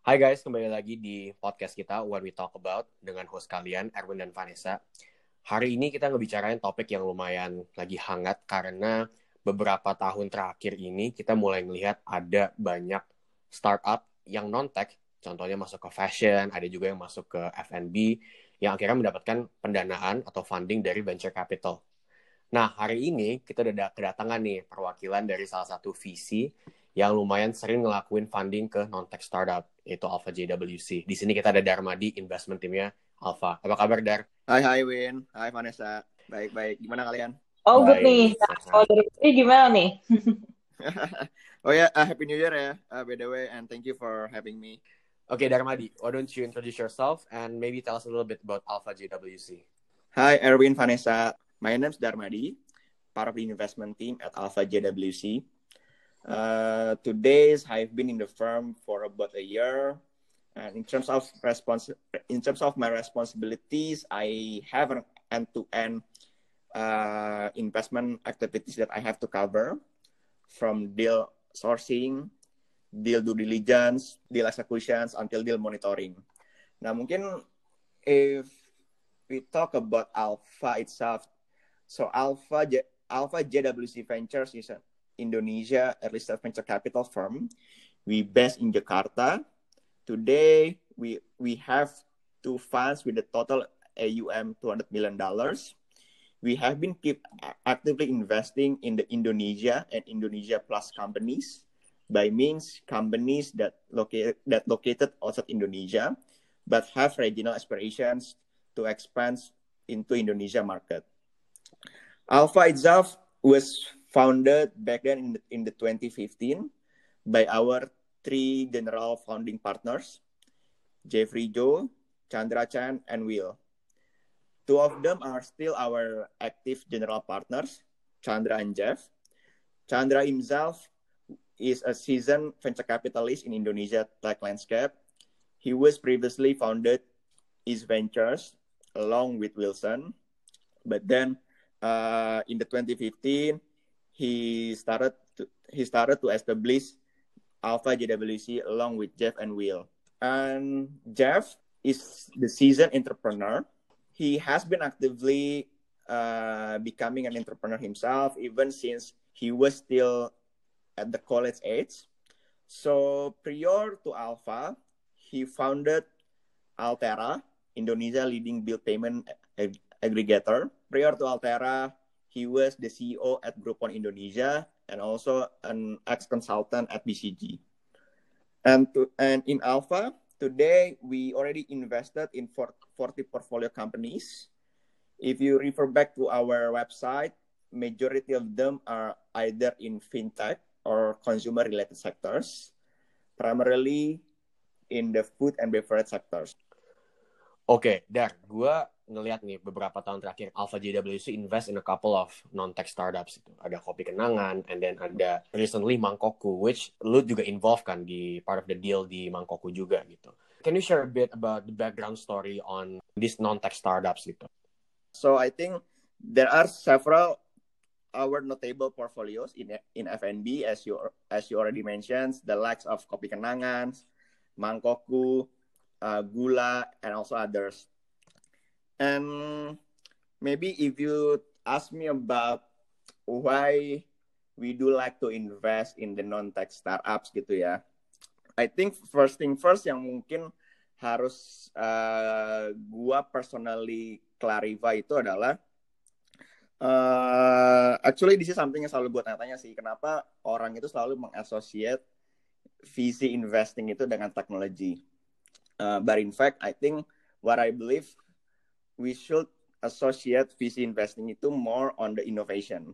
Hai guys, kembali lagi di podcast kita What We Talk About dengan host kalian Erwin dan Vanessa. Hari ini kita ngebicarain topik yang lumayan lagi hangat karena beberapa tahun terakhir ini kita mulai melihat ada banyak startup yang non-tech, contohnya masuk ke fashion, ada juga yang masuk ke F&B, yang akhirnya mendapatkan pendanaan atau funding dari venture capital. Nah, hari ini kita udah kedatangan nih perwakilan dari salah satu VC yang lumayan sering ngelakuin funding ke non-tech startup, yaitu Alpha JWC. Di sini kita ada Darmadi, investment timnya Alpha. Apa kabar, Dar? Hai, hai Win. Hai Vanessa. Baik-baik. Gimana kalian? Oh, good nih. Nah, kalau dari sini gimana nih? oh ya, yeah, uh, Happy New Year ya, uh, by the way, and thank you for having me. Okay, Darmadi, why don't you introduce yourself and maybe tell us a little bit about Alpha JWC? Hi, Erwin, Vanessa. My name is Darmadi, part of the investment team at Alpha JWC. Uh, today, I've been in the firm for about a year. And in terms of respons- in terms of my responsibilities, I have an end-to-end uh, investment activities that I have to cover, from deal sourcing, deal due diligence, deal executions, until deal monitoring. Now, mungkin if we talk about Alpha itself, so Alpha Alpha JWC Ventures is a Indonesia early stage venture capital firm. We based in Jakarta. Today we we have two funds with a total AUM 200 million dollars. We have been keep actively investing in the Indonesia and Indonesia plus companies by means companies that located that located outside Indonesia but have regional aspirations to expand into Indonesia market. Alpha itself was founded back then in the, in the 2015 by our three general founding partners, Jeffrey Joe, Chandra Chan, and Will. Two of them are still our active general partners, Chandra and Jeff. Chandra himself is a seasoned venture capitalist in Indonesia tech landscape. He was previously founded his ventures along with Wilson, but then uh, in the 2015 he started to, he started to establish Alpha JWC along with Jeff and Will. And Jeff is the seasoned entrepreneur. He has been actively uh, becoming an entrepreneur himself, even since he was still at the college age. So prior to Alpha, he founded Altera, Indonesia leading bill payment ag aggregator. Prior to Altera, he was the CEO at Groupon Indonesia and also an ex-consultant at BCG. And to, and in Alpha, today we already invested in 40 portfolio companies. If you refer back to our website, majority of them are either in fintech or consumer related sectors, primarily in the food and beverage sectors. Oke, okay, Dar, gue ngelihat nih beberapa tahun terakhir Alpha JWC invest in a couple of non-tech startups itu. Ada Kopi Kenangan, and then ada recently Mangkoku, which lu juga involved kan di part of the deal di Mangkoku juga gitu. Can you share a bit about the background story on these non-tech startups gitu? So I think there are several our notable portfolios in in FNB as you as you already mentioned, the likes of Kopi Kenangan, Mangkoku, uh, Gula, and also others. And maybe if you ask me about why we do like to invest in the non-tech startups gitu ya. I think first thing first yang mungkin harus uh, gua personally clarify itu adalah uh, actually this is something yang selalu buat tanya-tanya sih kenapa orang itu selalu mengassociate visi investing itu dengan teknologi. Uh, but in fact, I think what I believe we should associate VC investing itu more on the innovation.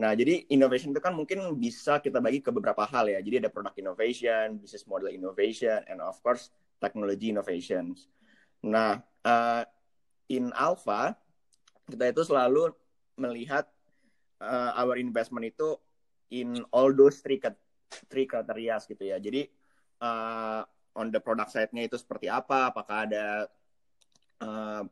Nah, jadi innovation itu kan mungkin bisa kita bagi ke beberapa hal ya. Jadi ada product innovation, business model innovation, and of course technology innovation. Nah, uh, in Alpha kita itu selalu melihat uh, our investment itu in all those three three criteria gitu ya. Jadi uh, on the product side-nya itu seperti apa? Apakah ada uh,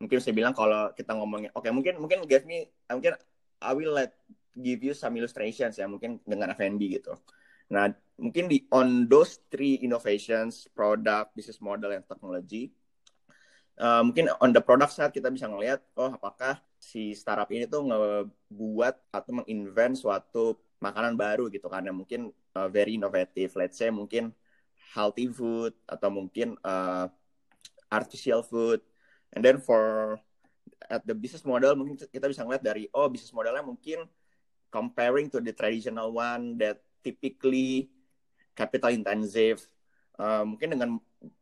mungkin saya bilang kalau kita ngomongin oke okay, mungkin mungkin give me mungkin I will let give you some illustrations ya mungkin dengan FNB gitu. Nah mungkin di on those three innovations, product, business model, and technology, uh, mungkin on the product side kita bisa ngelihat, oh apakah si startup ini tuh ngebuat atau menginvent suatu makanan baru gitu karena mungkin uh, very innovative. Let's say mungkin healthy food atau mungkin uh, artificial food. And then for at the business model mungkin kita bisa ngeliat dari oh business modelnya mungkin comparing to the traditional one that typically capital intensive. Uh, mungkin dengan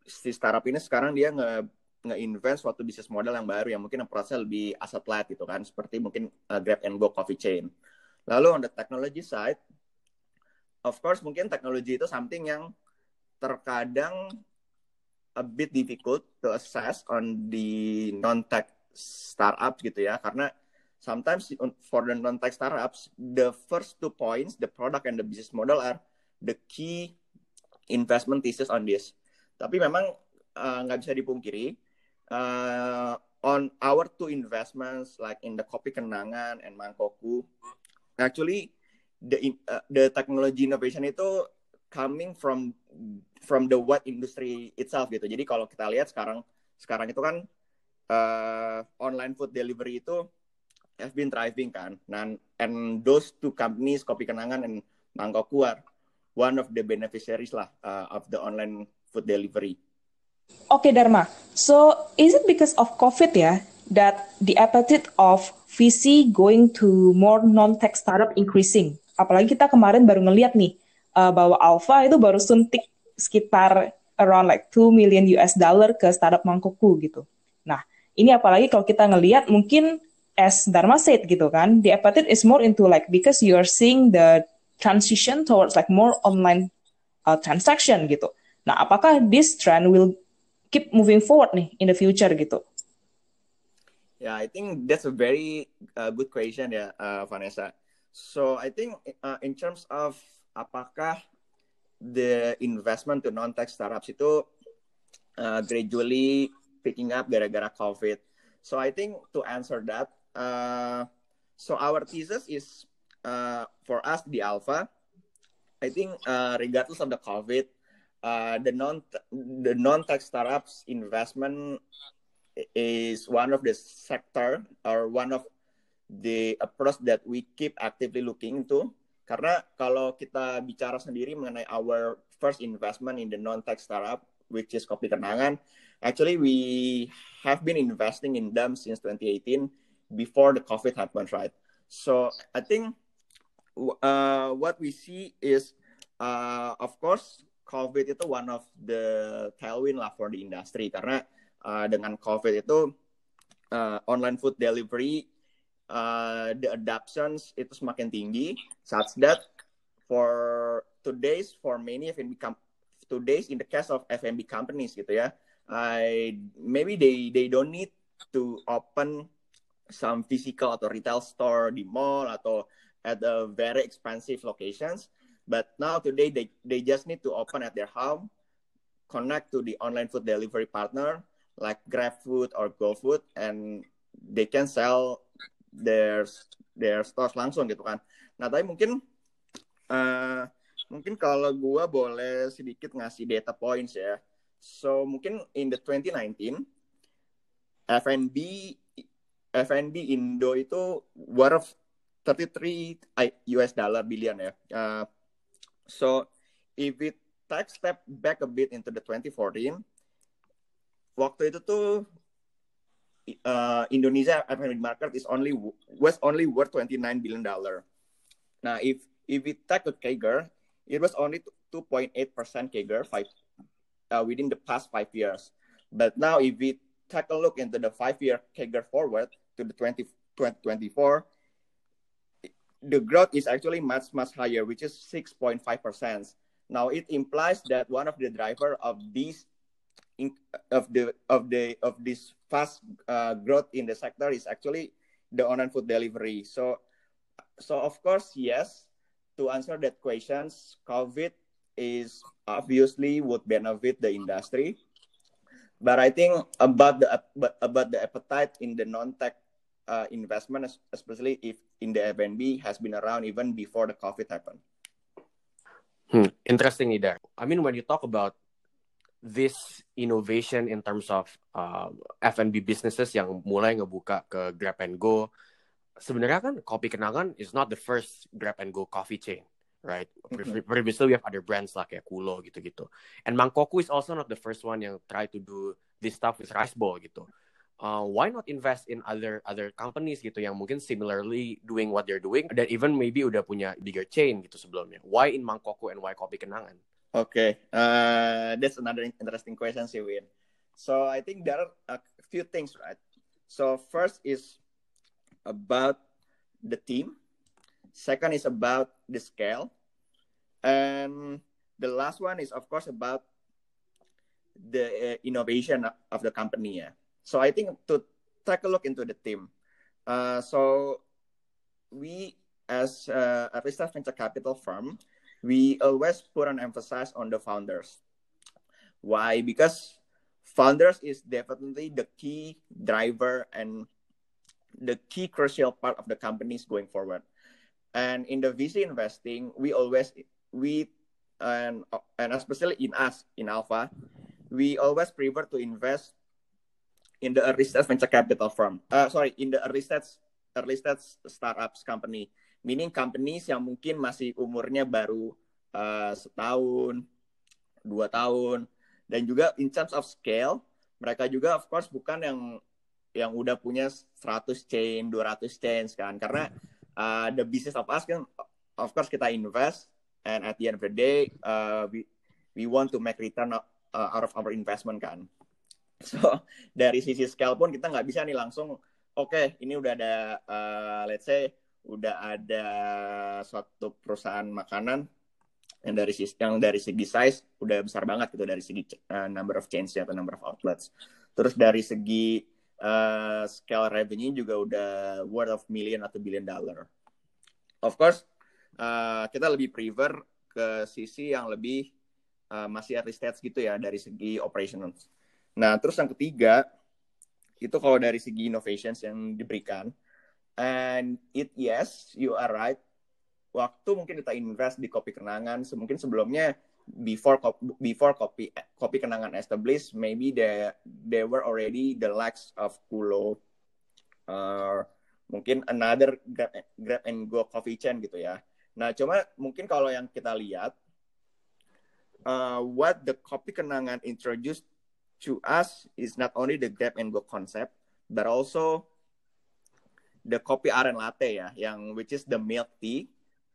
si startup ini sekarang dia nge nge-invest suatu bisnis model yang baru yang mungkin prosesnya lebih aset light gitu kan seperti mungkin uh, Grab and Go coffee chain. Lalu on the technology side, of course mungkin teknologi itu something yang terkadang a bit difficult to assess on the non-tech startups gitu ya karena sometimes for the non-tech startups the first two points the product and the business model are the key investment thesis on this. Tapi memang uh, nggak uh, bisa dipungkiri uh, on our two investments like in the Kopi Kenangan and Mangkoku, actually the uh, the technology innovation itu coming from from the what industry itself gitu. Jadi kalau kita lihat sekarang sekarang itu kan uh, online food delivery itu have been thriving kan. Nah, and those two companies Kopi Kenangan and Mangkoku are one of the beneficiaries lah uh, of the online food delivery. Oke okay, Dharma, so is it because of COVID ya that the appetite of VC going to more non-tech startup increasing? Apalagi kita kemarin baru ngeliat nih uh, bahwa Alpha itu baru suntik sekitar around like 2 million US dollar ke startup Mangkokku gitu. Nah, ini apalagi kalau kita ngeliat mungkin as Dharma said gitu kan, the appetite is more into like because you are seeing the transition towards like more online uh, transaction gitu. Nah, apakah this trend will keep moving forward nih in the future gitu? Yeah, I think that's a very uh, good question ya, uh, Vanessa. So I think uh, in terms of apakah the investment to non-tech startups itu uh, gradually picking up gara-gara COVID. So I think to answer that, uh, so our thesis is uh, for us the alpha i think uh, regardless of the covid uh, the non the non tech startups investment is one of the sector or one of the approach that we keep actively looking into karena kalau kita bicara sendiri mengenai our first investment in the non tech startup which is Kopi Kenangan actually we have been investing in them since 2018 before the covid happened right? So i think uh, what we see is, uh, of course, COVID itu one of the tailwind lah for the industry. Karena uh, dengan COVID itu uh, online food delivery uh, the adoptions itu semakin tinggi such that for today's for many com- today's in the case of F&B companies gitu ya I maybe they they don't need to open some physical atau retail store di mall atau at a very expensive locations. But now today they, they just need to open at their home, connect to the online food delivery partner like GrabFood or GoFood, and they can sell their their stores langsung gitu kan. Nah tapi mungkin uh, mungkin kalau gue boleh sedikit ngasih data points ya. So mungkin in the 2019 FNB FNB Indo itu worth 33 US dollar billion ya. Uh, so if we take step back a bit into the 2014, waktu itu tuh uh, Indonesia F&B market is only was only worth 29 billion dollar. Nah, if if we take a CAGR, it was only 2.8 percent CAGR five, uh, within the past five years. But now, if we take a look into the five-year CAGR forward to the 20, 2024, the growth is actually much much higher, which is 6.5 percent. Now it implies that one of the driver of this of the of the of this fast uh, growth in the sector is actually the online food delivery. So so of course yes, to answer that questions, COVID is obviously would benefit the industry. But I think about the about the appetite in the non-tech uh, investment, especially if in the F&B has been around even before the COVID happened. Hmm, interesting nih, I mean, when you talk about this innovation in terms of uh, F&B businesses yang mulai ngebuka ke Grab and Go, sebenarnya kan Kopi Kenangan is not the first Grab and Go coffee chain, right? Mhm. Previously we have other brands lah kayak Kulo gitu-gitu. And Mangkoku is also not the first one yang try to do this stuff with rice bowl gitu. Uh, why not invest in other other companies gitu yang mungkin similarly doing what they're doing dan even maybe udah punya bigger chain gitu sebelumnya. Why in Mangkoku and why Kopi Kenangan? Okay, uh, that's another interesting question, sih, Win. So I think there are a few things, right? So first is about the team. Second is about the scale, and the last one is of course about the uh, innovation of the company. Yeah. So I think to take a look into the team. Uh, so we as uh, a research venture capital firm, we always put an emphasis on the founders. Why? Because founders is definitely the key driver and the key crucial part of the companies going forward. And in the VC investing, we always we and and especially in us in Alpha, we always prefer to invest in the early stage venture capital firm. Uh, sorry, in the early stage early stage startups company meaning companies yang mungkin masih umurnya baru uh, setahun, dua tahun, dan juga in terms of scale, mereka juga of course bukan yang yang udah punya 100 chain, 200 chains kan, karena uh, the business of us kan, of course kita invest, and at the end of the day, uh, we we want to make return uh, out of our investment kan. So dari sisi scale pun kita nggak bisa nih langsung, oke okay, ini udah ada, uh, let's say udah ada suatu perusahaan makanan yang dari yang dari segi size udah besar banget gitu dari segi uh, number of chains atau number of outlets. Terus dari segi uh, scale revenue juga udah worth of million atau billion dollar. Of course, uh, kita lebih prefer ke sisi yang lebih uh, masih early stage gitu ya dari segi operations. Nah, terus yang ketiga itu kalau dari segi innovations yang diberikan, And it yes, you are right. Waktu mungkin kita invest di kopi kenangan, mungkin sebelumnya before before kopi kopi kenangan established, maybe they they were already the likes of Kulo, uh, mungkin another grab, grab and go coffee chain gitu ya. Nah, cuma mungkin kalau yang kita lihat, uh, what the kopi kenangan introduced to us is not only the grab and go concept, but also the kopi aren latte ya, yang which is the milk tea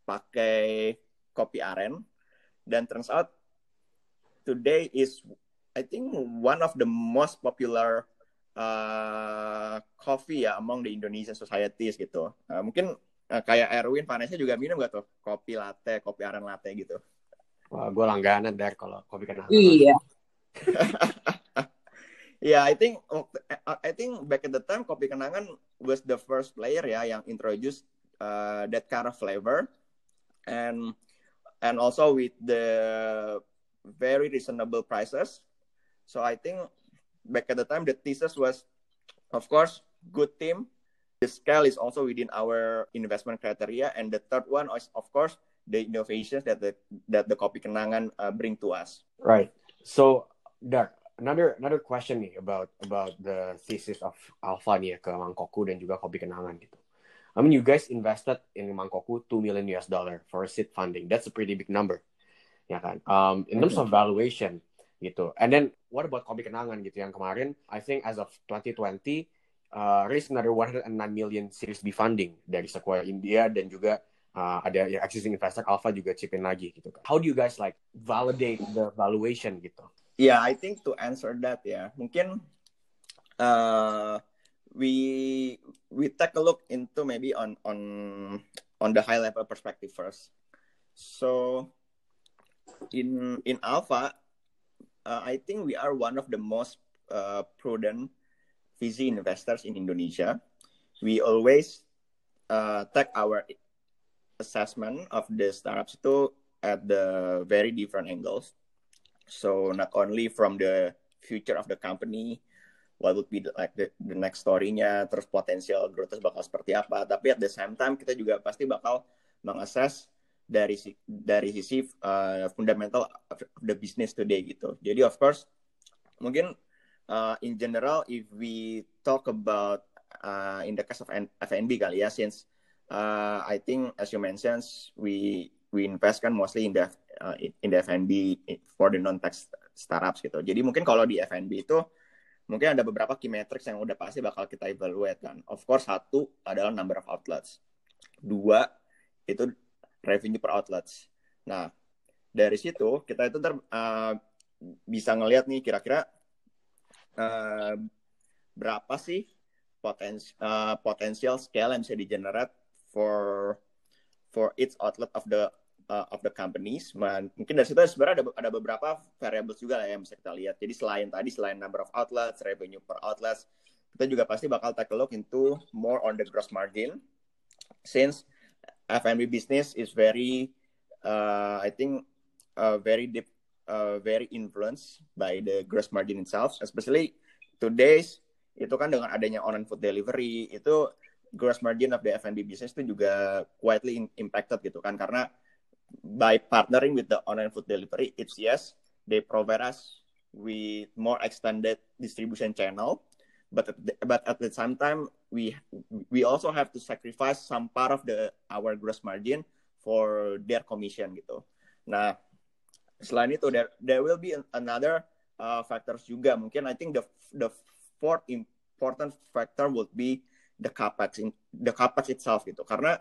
pakai kopi aren. Dan turns out today is I think one of the most popular uh, coffee ya among the Indonesian societies gitu. Uh, mungkin uh, kayak Erwin, Vanessa juga minum gak tuh kopi latte, kopi aren latte gitu? Wah, gue langganan dari kalau kopi kenangan. Iya. yeah, I think I think back at the time Kopi Kenangan was the first player ya yang introduce uh, that kind of flavor and and also with the very reasonable prices. So I think back at the time the thesis was of course good team. The scale is also within our investment criteria and the third one is of course the innovations that the that the Kopi Kenangan uh, bring to us. Right. So Dark, another another question nih about about the thesis of Alpha nih ke Mangkoku dan juga Kopi Kenangan gitu. I mean you guys invested in Mangkoku 2 million US dollar for seed funding. That's a pretty big number. Ya kan? Um, in terms of valuation gitu. And then what about Kopi Kenangan gitu yang kemarin I think as of 2020 uh, raised another 109 million Series B funding dari Sequoia India dan juga uh, ada ya, existing investor Alpha juga chip in lagi gitu kan. How do you guys like validate the valuation gitu? Yeah, I think to answer that ya, mungkin uh, we we take a look into maybe on on on the high level perspective first. So in in Alpha, uh, I think we are one of the most uh, prudent VC investors in Indonesia. We always uh, take our assessment of the startups itu at the very different angles. So not only from the future of the company, what would be the, like the, the next story-nya, terus potensial growth bakal seperti apa. Tapi at the same time kita juga pasti bakal mengakses dari dari sisi uh, fundamental of the business today gitu. Jadi of course mungkin uh, in general if we talk about uh, in the case of FNB kali ya since uh, I think as you mentioned we we invest kan mostly in the uh, in the FNB for the non tech startups gitu. Jadi mungkin kalau di FNB itu mungkin ada beberapa key metrics yang udah pasti bakal kita evaluate kan. Of course satu adalah number of outlets. Dua itu revenue per outlets. Nah, dari situ kita itu ter, uh, bisa ngelihat nih kira-kira uh, berapa sih potens uh, potensial scale yang bisa di generate for for each outlet of the uh, of the companies. Mungkin dari situ sebenarnya ada ada beberapa variables juga lah yang bisa kita lihat. Jadi selain tadi selain number of outlets, revenue per outlets, kita juga pasti bakal take a look into more on the gross margin since F&B business is very, uh, I think, uh, very deep, uh, very influenced by the gross margin itself. Especially today's itu kan dengan adanya online food delivery itu gross margin of the F&B business itu juga quietly impacted gitu kan karena by partnering with the online food delivery, it's yes they provide us with more extended distribution channel but at the, but at the same time we we also have to sacrifice some part of the our gross margin for their commission gitu. Nah, selain itu there there will be another uh, factors juga. Mungkin I think the the fourth important factor would be the capex in the capex itself gitu. Karena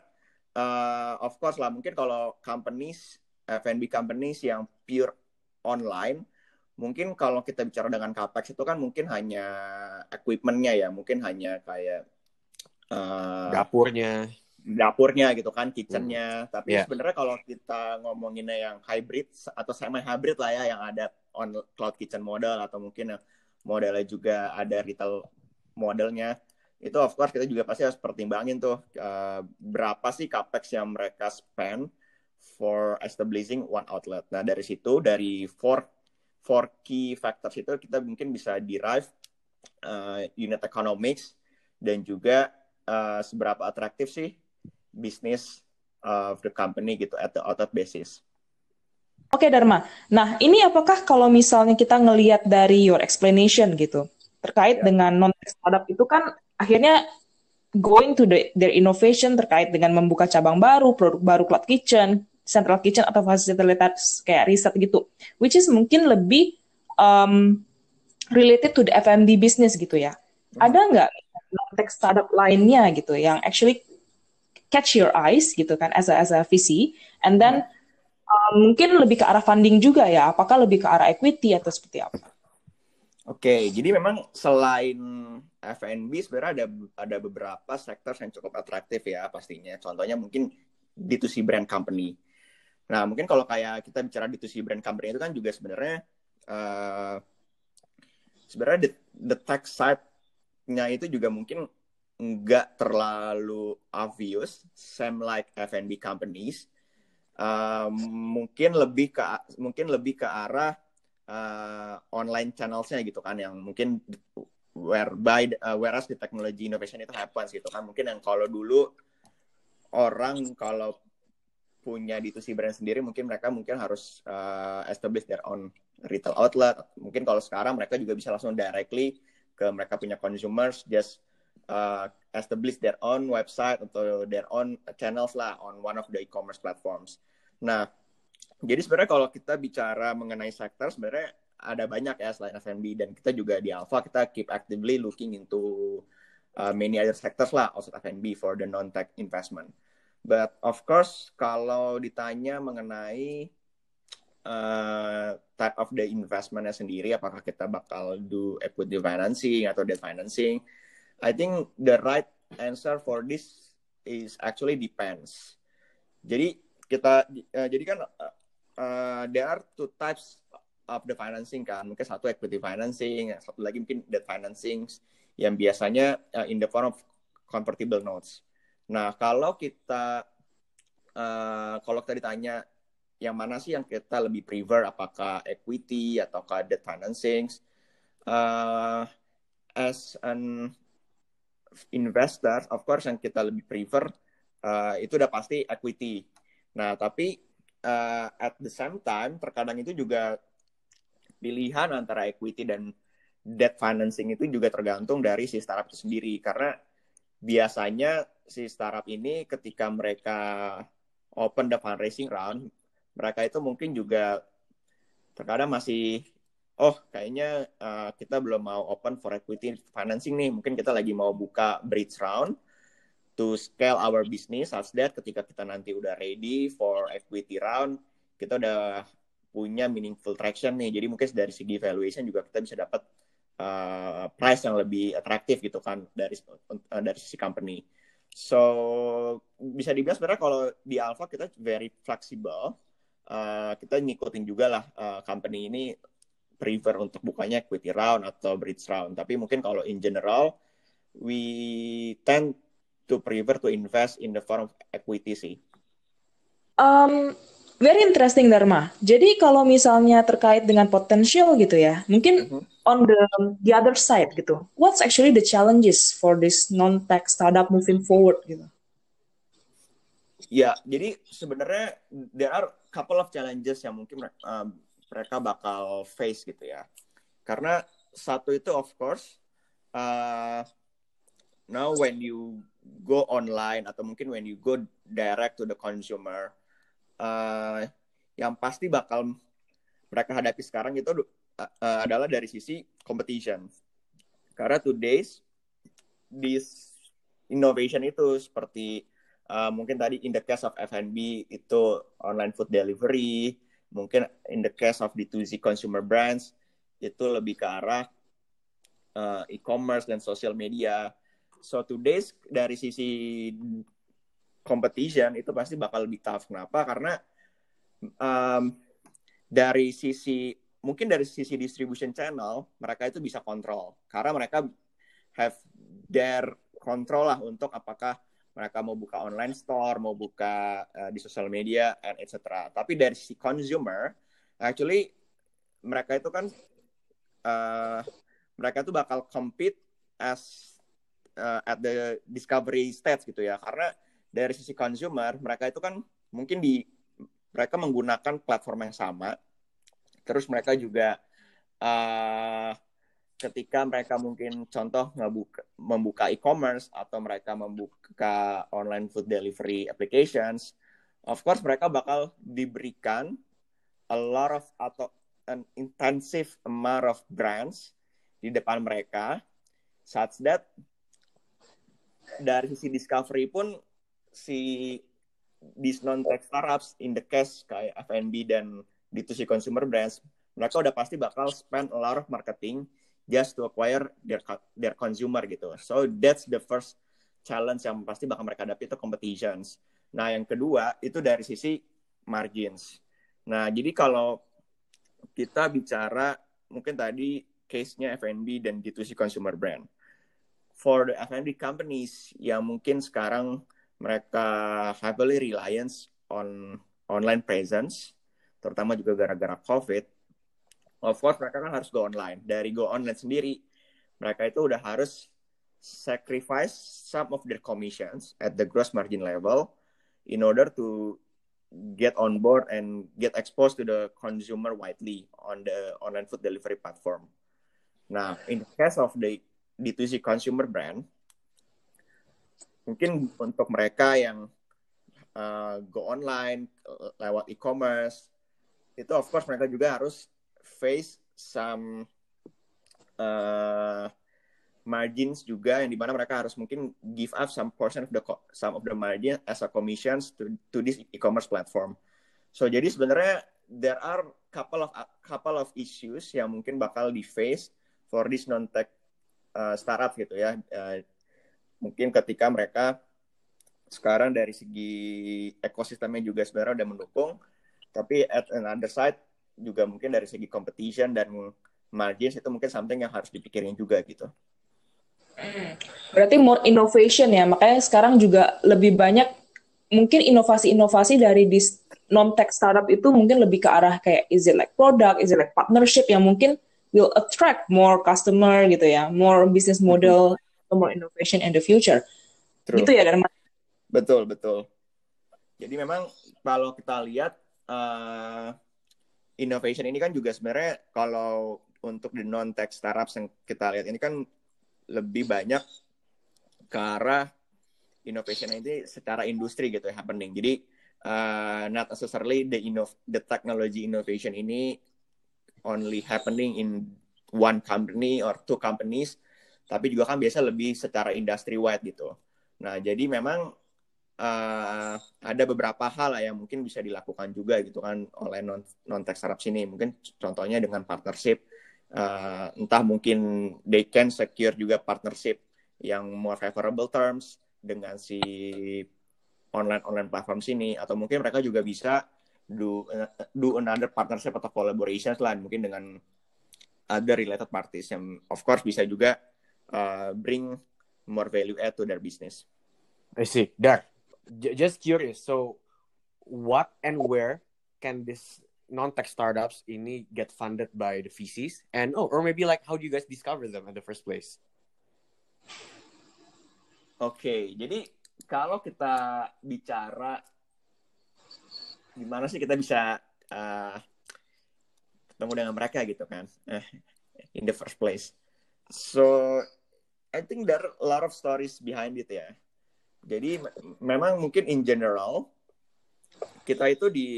uh, of course lah mungkin kalau companies F&B companies yang pure online mungkin kalau kita bicara dengan capex itu kan mungkin hanya equipmentnya ya mungkin hanya kayak uh, dapurnya dapurnya gitu kan kitchennya hmm. tapi yeah. sebenarnya kalau kita ngomonginnya yang hybrid atau semi hybrid lah ya yang ada on cloud kitchen model atau mungkin modelnya juga ada retail modelnya itu of course kita juga pasti harus pertimbangin tuh uh, berapa sih capex yang mereka spend for establishing one outlet. Nah dari situ dari four four key factors itu kita mungkin bisa derive uh, unit economics dan juga uh, seberapa atraktif sih bisnis of the company gitu at the outlet basis. Oke Dharma, nah ini apakah kalau misalnya kita ngelihat dari your explanation gitu terkait yeah. dengan non startup itu kan akhirnya going to the, their innovation terkait dengan membuka cabang baru, produk baru cloud kitchen, central kitchen atau fasilitas kayak riset gitu, which is mungkin lebih um, related to the F&B business gitu ya. Hmm. Ada nggak tech startup lainnya gitu yang actually catch your eyes gitu kan as a as a VC, and then um, mungkin lebih ke arah funding juga ya? Apakah lebih ke arah equity atau seperti apa? Oke, jadi memang selain F&B sebenarnya ada ada beberapa sektor yang cukup atraktif ya pastinya. Contohnya mungkin D2C brand company. Nah, mungkin kalau kayak kita bicara D2C brand company itu kan juga sebenarnya uh, sebenarnya the, the tech side-nya itu juga mungkin nggak terlalu obvious, same like F&B companies. Uh, mungkin lebih ke mungkin lebih ke arah uh, online channelsnya gitu kan yang mungkin whereby uh, whereas the technology innovation itu happens gitu kan. Mungkin yang kalau dulu orang kalau punya D2C brand sendiri mungkin mereka mungkin harus uh, establish their own retail outlet. Mungkin kalau sekarang mereka juga bisa langsung directly ke mereka punya consumers just uh, establish their own website atau their own channels lah on one of the e-commerce platforms. Nah jadi sebenarnya kalau kita bicara mengenai sektor sebenarnya ada banyak ya selain F&B dan kita juga di Alpha kita keep actively looking into uh, many other sectors lah outside F&B for the non-tech investment. But of course, kalau ditanya mengenai uh, type of the investmentnya sendiri, apakah kita bakal do equity financing atau debt financing, I think the right answer for this is actually depends. Jadi kita, uh, jadi kan uh, uh, there are two types of the financing kan, mungkin satu equity financing, satu lagi mungkin debt financing yang biasanya uh, in the form of convertible notes. Nah, kalau kita uh, kalau kita ditanya yang mana sih yang kita lebih prefer, apakah equity atau debt financing? Uh, as an investor, of course yang kita lebih prefer uh, itu udah pasti equity. Nah, tapi uh, at the same time terkadang itu juga pilihan antara equity dan debt financing itu juga tergantung dari si startup itu sendiri. Karena biasanya si startup ini ketika mereka open the fundraising round mereka itu mungkin juga terkadang masih oh kayaknya uh, kita belum mau open for equity financing nih. Mungkin kita lagi mau buka bridge round to scale our business as that ketika kita nanti udah ready for equity round kita udah punya meaningful traction nih jadi mungkin dari segi valuation juga kita bisa dapat uh, price yang lebih atraktif gitu kan dari uh, dari sisi company. So bisa dibilang sebenarnya kalau di Alpha kita very flexible. Uh, kita ngikutin juga lah uh, company ini prefer untuk bukanya equity round atau bridge round. Tapi mungkin kalau in general we tend to prefer to invest in the form of equity sih. Um, Very interesting Dharma. Jadi kalau misalnya terkait dengan potensial gitu ya, mungkin mm-hmm. on the the other side gitu. What's actually the challenges for this non-tech startup moving forward gitu? Ya, jadi sebenarnya there are couple of challenges yang mungkin uh, mereka bakal face gitu ya. Karena satu itu of course uh, now when you go online atau mungkin when you go direct to the consumer uh, yang pasti bakal mereka hadapi sekarang itu uh, adalah dari sisi competition. Karena today's this innovation itu seperti uh, mungkin tadi in the case of F&B itu online food delivery, mungkin in the case of D2C consumer brands itu lebih ke arah uh, e-commerce dan social media. So today's dari sisi competition itu pasti bakal lebih tough. Kenapa? Karena um, dari sisi mungkin dari sisi distribution channel mereka itu bisa kontrol karena mereka have their control lah untuk apakah mereka mau buka online store, mau buka uh, di sosial media, and etc. Tapi dari sisi consumer, actually mereka itu kan uh, mereka itu bakal compete as uh, at the discovery stage gitu ya, karena dari sisi consumer mereka itu kan mungkin di mereka menggunakan platform yang sama. Terus mereka juga uh, ketika mereka mungkin contoh ngebuka, membuka e-commerce atau mereka membuka online food delivery applications of course mereka bakal diberikan a lot of atau an intensive amount of brands di depan mereka such that dari sisi discovery pun si these non-tech startups in the case kayak F&B dan D2C consumer brands, mereka udah pasti bakal spend a lot of marketing just to acquire their their consumer gitu. So that's the first challenge yang pasti bakal mereka hadapi itu competitions. Nah, yang kedua itu dari sisi margins. Nah, jadi kalau kita bicara mungkin tadi case-nya F&B dan D2C consumer brand. For the F&B companies yang mungkin sekarang mereka heavily reliance on online presence, terutama juga gara-gara COVID. Of course, mereka kan harus go online. Dari go online sendiri, mereka itu udah harus sacrifice some of their commissions at the gross margin level in order to get on board and get exposed to the consumer widely on the online food delivery platform. Nah, in the case of the D2C consumer brand, mungkin untuk mereka yang uh, go online lewat e-commerce itu of course mereka juga harus face some uh, margins juga yang di mana mereka harus mungkin give up some portion of the some of the margin as a commissions to to this e-commerce platform. So jadi sebenarnya there are couple of couple of issues yang mungkin bakal di face for this non tech uh, startup gitu ya. Uh, mungkin ketika mereka sekarang dari segi ekosistemnya juga sebenarnya udah mendukung, tapi at another side juga mungkin dari segi competition dan margins itu mungkin something yang harus dipikirin juga gitu. Berarti more innovation ya, makanya sekarang juga lebih banyak mungkin inovasi-inovasi dari di non-tech startup itu mungkin lebih ke arah kayak is it like product, is it like partnership yang mungkin will attract more customer gitu ya, more business model more innovation in the future. True. Gitu ya Dharma? Betul, betul. Jadi memang kalau kita lihat uh, innovation ini kan juga sebenarnya kalau untuk di non tech startups yang kita lihat ini kan lebih banyak ke arah innovation ini secara industri gitu ya happening. Jadi uh, not necessarily the innov the technology innovation ini only happening in one company or two companies, tapi juga kan biasa lebih secara industry wide gitu. Nah, jadi memang uh, ada beberapa hal lah yang mungkin bisa dilakukan juga gitu kan oleh non non tech startup sini. Mungkin contohnya dengan partnership, uh, entah mungkin they can secure juga partnership yang more favorable terms dengan si online online platform sini atau mungkin mereka juga bisa do do another partnership atau collaboration lah mungkin dengan other related parties yang of course bisa juga uh, bring more value add to their business. I see. Dar, just curious. So, what and where can this non-tech startups ini get funded by the VCs? And oh, or maybe like how do you guys discover them in the first place? Oke, okay, jadi kalau kita bicara gimana sih kita bisa uh, ketemu dengan mereka gitu kan uh, in the first place. So I think there are a lot of stories behind it ya. Jadi memang mungkin in general kita itu di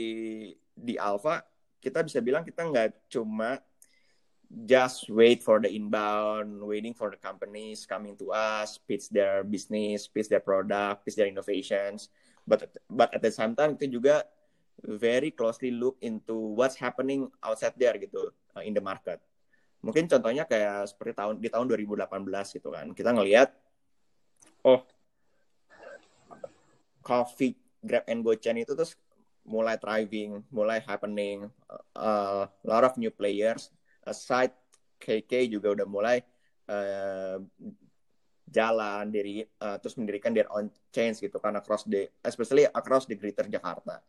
di Alpha kita bisa bilang kita nggak cuma just wait for the inbound, waiting for the companies coming to us, pitch their business, pitch their product, pitch their innovations. But but at the same time kita juga very closely look into what's happening outside there gitu uh, in the market. Mungkin contohnya kayak seperti tahun di tahun 2018 gitu kan. Kita ngelihat oh coffee Grab and Go chain itu terus mulai thriving, mulai happening, uh, a lot of new players. Aside KK juga udah mulai uh, jalan dari uh, terus mendirikan their own chains gitu kan across the especially across the greater Jakarta.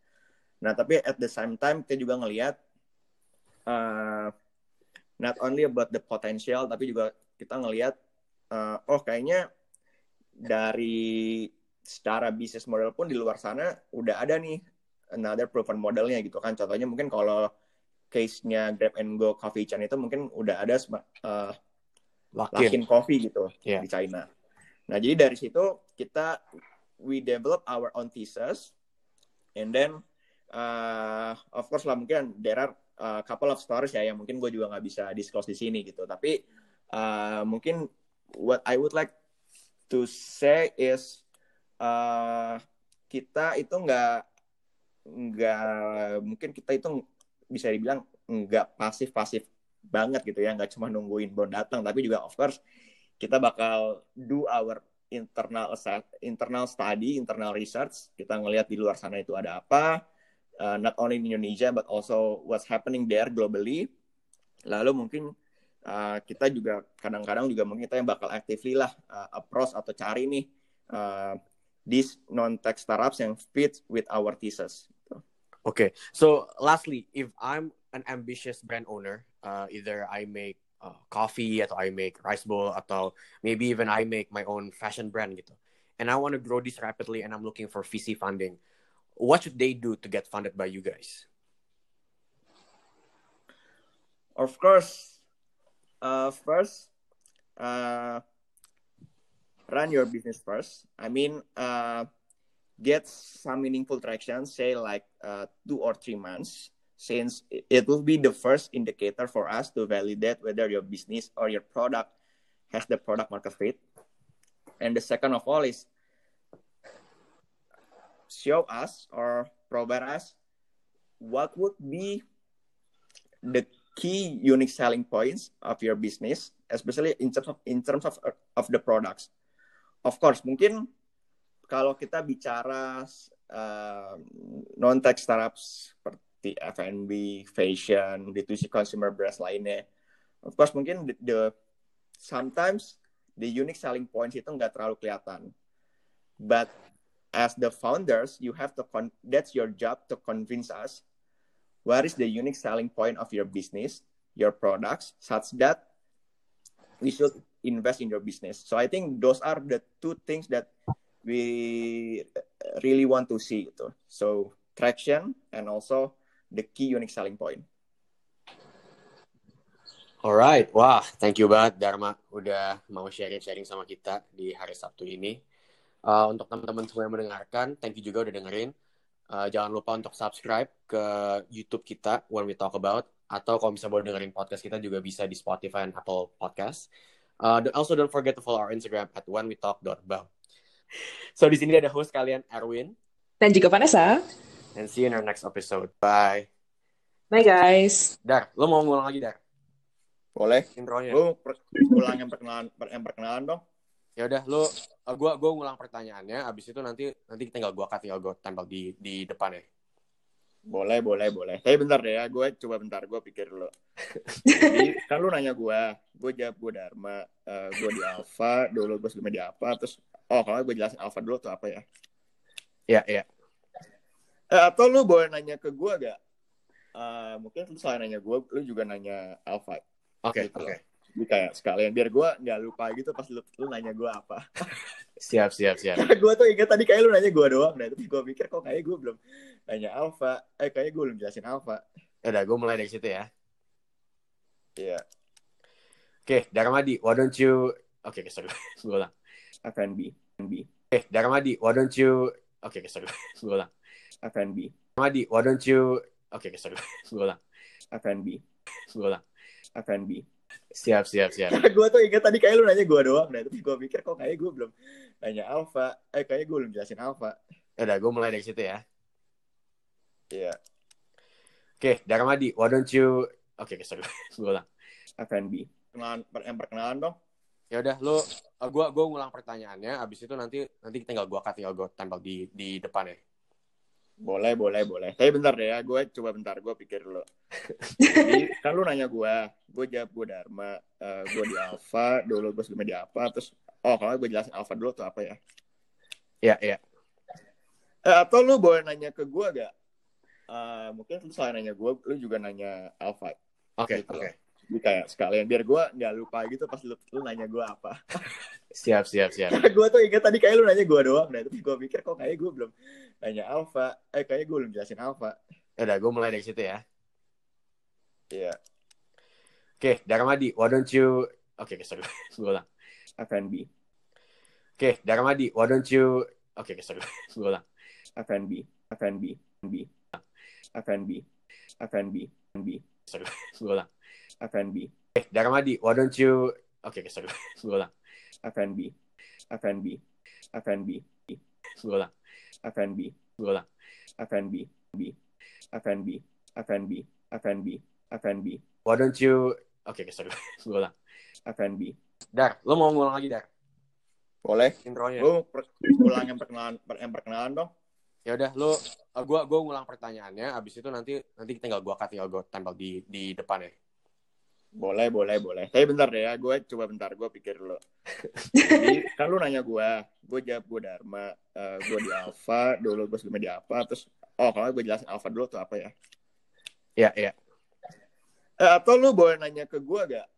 Nah tapi at the same time kita juga ngelihat uh, not only about the potential tapi juga kita ngelihat uh, oh kayaknya dari secara bisnis model pun di luar sana udah ada nih another proven modelnya gitu kan. Contohnya mungkin kalau case-nya Grab and Go Coffee Chain itu mungkin udah ada uh, Lakin. Lakin Coffee gitu yeah. di China. Nah, jadi dari situ kita we develop our own thesis and then uh, of course lah mungkin there are a couple of stories ya yang mungkin gue juga nggak bisa disclose di sini gitu. Tapi uh, mungkin what I would like to say is uh, kita itu nggak nggak mungkin kita itu bisa dibilang nggak pasif-pasif banget gitu ya. Nggak cuma nungguin bond datang tapi juga of course kita bakal do our internal internal study internal research. Kita ngelihat di luar sana itu ada apa uh, not only in Indonesia but also what's happening there globally lalu mungkin uh, kita juga kadang-kadang juga mungkin kita yang bakal actively lah uh, approach atau cari nih uh, these non-tech startups yang fit with our thesis. Okay, so lastly, if I'm an ambitious brand owner, uh, either I make uh, coffee atau I make rice bowl atau maybe even I make my own fashion brand gitu, and I want to grow this rapidly and I'm looking for VC funding, what should they do to get funded by you guys? Of course, uh, first, uh, run your business first. I mean, uh, get some meaningful traction, say like uh, two or three months, since it will be the first indicator for us to validate whether your business or your product has the product market fit. And the second of all is show us or provide us what would be the key unique selling points of your business, especially in terms of in terms of of the products of course mungkin kalau kita bicara uh, non tech startups seperti F&B, fashion, D2C consumer brands lainnya, of course mungkin the, the sometimes the unique selling points itu nggak terlalu kelihatan. But as the founders, you have to con that's your job to convince us what is the unique selling point of your business, your products, such that we should invest in your business. So I think those are the two things that we really want to see. Gitu. So traction and also the key unique selling point. Alright, wah, thank you banget Dharma udah mau sharing-sharing sama kita di hari Sabtu ini. Uh, untuk teman-teman semua yang mendengarkan, thank you juga udah dengerin. Uh, jangan lupa untuk subscribe ke YouTube kita When We Talk About atau kalau bisa boleh dengerin podcast kita juga bisa di Spotify dan Apple Podcast. Uh, also don't forget to follow our Instagram at whenwetalk.about. So di sini ada host kalian Erwin Dan juga Vanessa. and see you in our next episode. Bye. Bye guys. Dar, lo mau ngulang lagi Dar Boleh? intronya? Lu per- ulang yang perkenalan, per- yang perkenalan dong. Ya udah, lo uh, gua gua ngulang pertanyaannya, abis itu nanti nanti tinggal gua cut, tinggal gua tempel di di depan ya. Boleh, boleh, boleh. Tapi bentar deh ya, gue coba bentar, gue pikir dulu. Jadi, kan lu nanya gue, gue jawab gue Dharma, eh, gue di Alpha, dulu gue sebelumnya di apa, terus, oh kalau gue jelasin Alpha dulu tuh apa ya? Iya, iya. Eh, atau lu boleh nanya ke gue gak? Eh, mungkin lu selain nanya gue, lu juga nanya Alpha. Oke, Gitu. oke. Jadi kayak sekalian, biar gue nggak lupa gitu pas lu, lu nanya gue apa. Siap, siap, siap. gue tuh ingat tadi kayak lu nanya gue doang, nah tapi gue pikir kok kayak gue belum nanya Alpha, eh kayak gue belum jelasin Alpha. Ya udah, gua mulai dari situ ya. Iya, Oke, Darmadi, why don't you Oke, okay, sorry. Gue ulang. FNB, FNB, Oke, Darmadi, why don't you Oke, okay, sorry. Gue ulang. FNB, Darmadi, why don't you Oke, okay, sorry. Gue ulang. FNB, Gue ulang. FNB. Siap, siap, siap. gue tuh ingat tadi kayak lu nanya gue doang, nah tapi gue pikir kok kayak gue belum nanya Alpha, eh kayak gue belum jelasin Alpha. Ya udah, gue mulai dari situ ya. Iya, Oke, Darmadi, why don't you Oke, okay, sorry. Gue ulang. FNB. Perkenalan, per- yang perkenalan dong. Ya udah, lo uh, gua gua ngulang pertanyaannya, abis itu nanti nanti tinggal gua cut, tinggal gua tempel di di depan ya. Boleh, boleh, boleh. Tapi bentar deh ya, gue coba bentar, gue pikir dulu. Jadi, kan lu nanya gue, gue jawab gue Dharma, eh, gue di Alpha, dulu gue sebelumnya di apa, terus, oh kalau gue jelasin Alpha dulu tuh apa ya? Iya, iya. Eh, atau lu boleh nanya ke gue gak? Eh, mungkin lu selain nanya gue, lu juga nanya Alpha. Oke, Gitu. oke. Jadi kayak sekalian, biar gue nggak lupa gitu pas lu, lu nanya gue apa. Siap, siap, siap. gue tuh ingat tadi kayak lu nanya gue doang, nah tapi gue pikir kok kayak gue belum nanya Alpha, eh kayak gue belum jelasin Alpha. Ya udah, gua mulai dari situ ya. Iya, Oke, Darmadi, why don't you Oke, okay, sorry. Gue ulang. FNB, Oke, Darmadi, why don't you Oke, okay, sorry. Gue ulang. FNB, FNB, FNB, FNB, FNB, FNB, Sorry. Gue ulang. FNB, Oke, Darmadi, why don't you Oke, okay, sorry. Gue ulang. FNB, FNB, FNB, Gue ulang. FNB, Gue ulang. FNB, FNB, FNB, FNB, FNB, Why don't you Oke, okay, sorry. Gue ulang. FNB. Dar, lo mau ngulang lagi, Dar? Boleh? Intronya. Lu per- ulang yang perkenalan, per- yang perkenalan dong. Ya udah, lo uh, gua gua ngulang pertanyaannya, abis itu nanti nanti tinggal gua cut, tinggal gua tempel di di depan ya. Boleh, boleh, boleh. Tapi bentar deh ya, gue coba bentar, gue pikir dulu. Jadi, kan lu nanya gue, gue jawab gue Dharma, eh, gue di Alpha, dulu gue sebelumnya di apa, terus, oh kalau gue jelasin Alpha dulu tuh apa ya? Iya, iya. Eh, atau lu boleh nanya ke gue gak?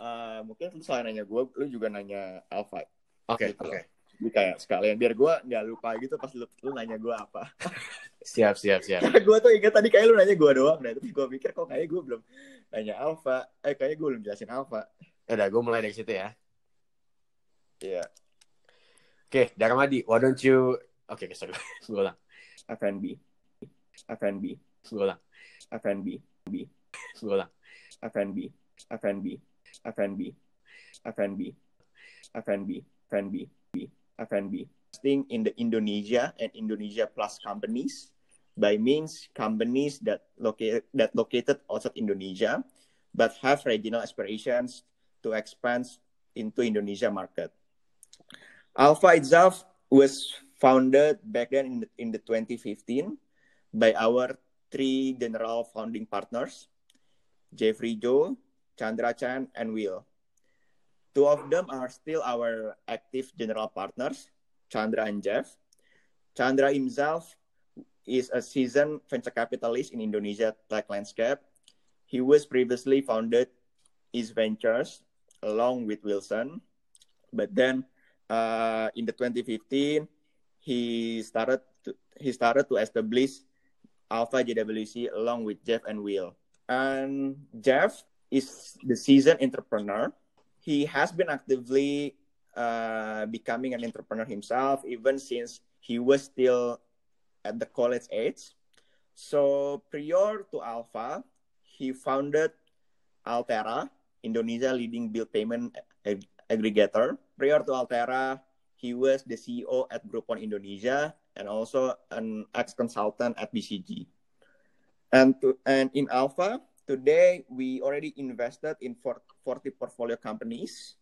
Eh, mungkin lu selain nanya gue, lu juga nanya Alpha. Oke, Gitu. oke. Jadi kayak sekalian, biar gue nggak lupa gitu pas lu, lu nanya gue apa. Siap, siap, siap. gue tuh ingat tadi kayak lu nanya gue doang, nah tapi gue pikir kok kayak gue belum nanya Alpha, eh kayak gue belum jelasin Alpha. Ya udah, gua mulai dari situ ya. Iya, Oke, Darmadi, why don't you Oke, okay, sorry. Gue ulang. FNB, FNB, Gue ulang. FNB, Gue ulang. FNB, FNB, FNB, FNB, FNB, FNB, FNB. Investing in the Indonesia and Indonesia Plus companies by means companies that locate that located outside Indonesia but have regional aspirations to expand into Indonesia market. Alpha itself was founded back then in the, in the 2015 by our three general founding partners, Jeffrey Joe, Chandra Chan, and Will. Two of them are still our active general partners, Chandra and Jeff. Chandra himself is a seasoned venture capitalist in Indonesia tech landscape. He was previously founded his Ventures along with Wilson, but then uh, in the 2015 he started to, he started to establish Alpha JWC along with Jeff and Will. And Jeff is the seasoned entrepreneur. He has been actively uh, becoming an entrepreneur himself, even since he was still at the college age. So prior to Alpha, he founded Altera, Indonesia leading bill payment ag- aggregator. Prior to Altera, he was the CEO at Groupon Indonesia and also an ex-consultant at BCG. And to, and in Alpha, today we already invested in 40 portfolio companies.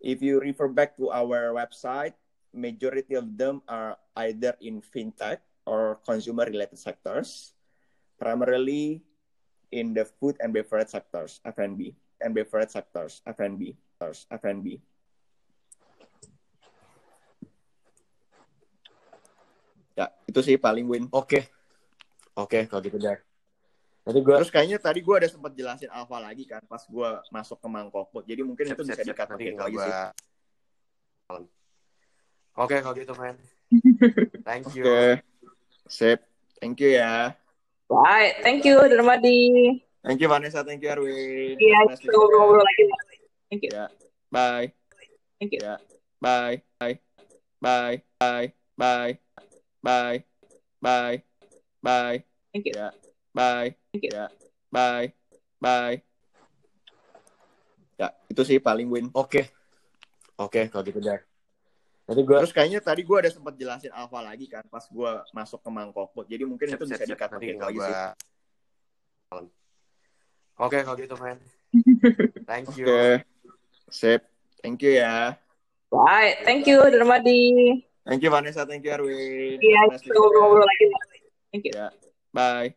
If you refer back to our website, majority of them are either in fintech or consumer related sectors, primarily in the food and beverage sectors, F&B, and beverage sectors, F&B, F&B. Ya, itu sih paling win. Oke. Oke, kalau gitu Dar. Nanti gue Terus kayaknya tadi gue ada sempat jelasin alpha lagi kan pas gue masuk ke Mangkok. Jadi mungkin itu bisa dikat nanti lagi tinggal sih. gua- Oke, kalau gitu, man. Thank you. Oke. Sip. Thank you ya. Right, thank you Darmadi. Thank you Vanessa, thank you Erwin. Iya, to kita ngobrol-ngobrol lagi. Thank you. Ya. Bye. Thank you. Ya. Bye. Bye. Bye. Bye. Bye. Bye. Bye. Bye. Thank you. Ya. Bye. Thank you. Ya. Bye. Bye. Ya, itu sih paling win. Oke. Oke, kalau gitu Dar. Nanti gue Terus kayaknya tadi gue ada sempat jelasin alpha lagi kan pas gue masuk ke Mangkok. Jadi mungkin itu bisa dikat nanti lagi tinggal sih. gua- Oke, kalau gitu, man. Thank you. Oke. Sip. Thank you ya. Right, thank you Darmadi. Thank you Vanessa, thank you Erwin. Iya, kita ngobrol-ngobrol lagi. Thank you. Ya. Bye.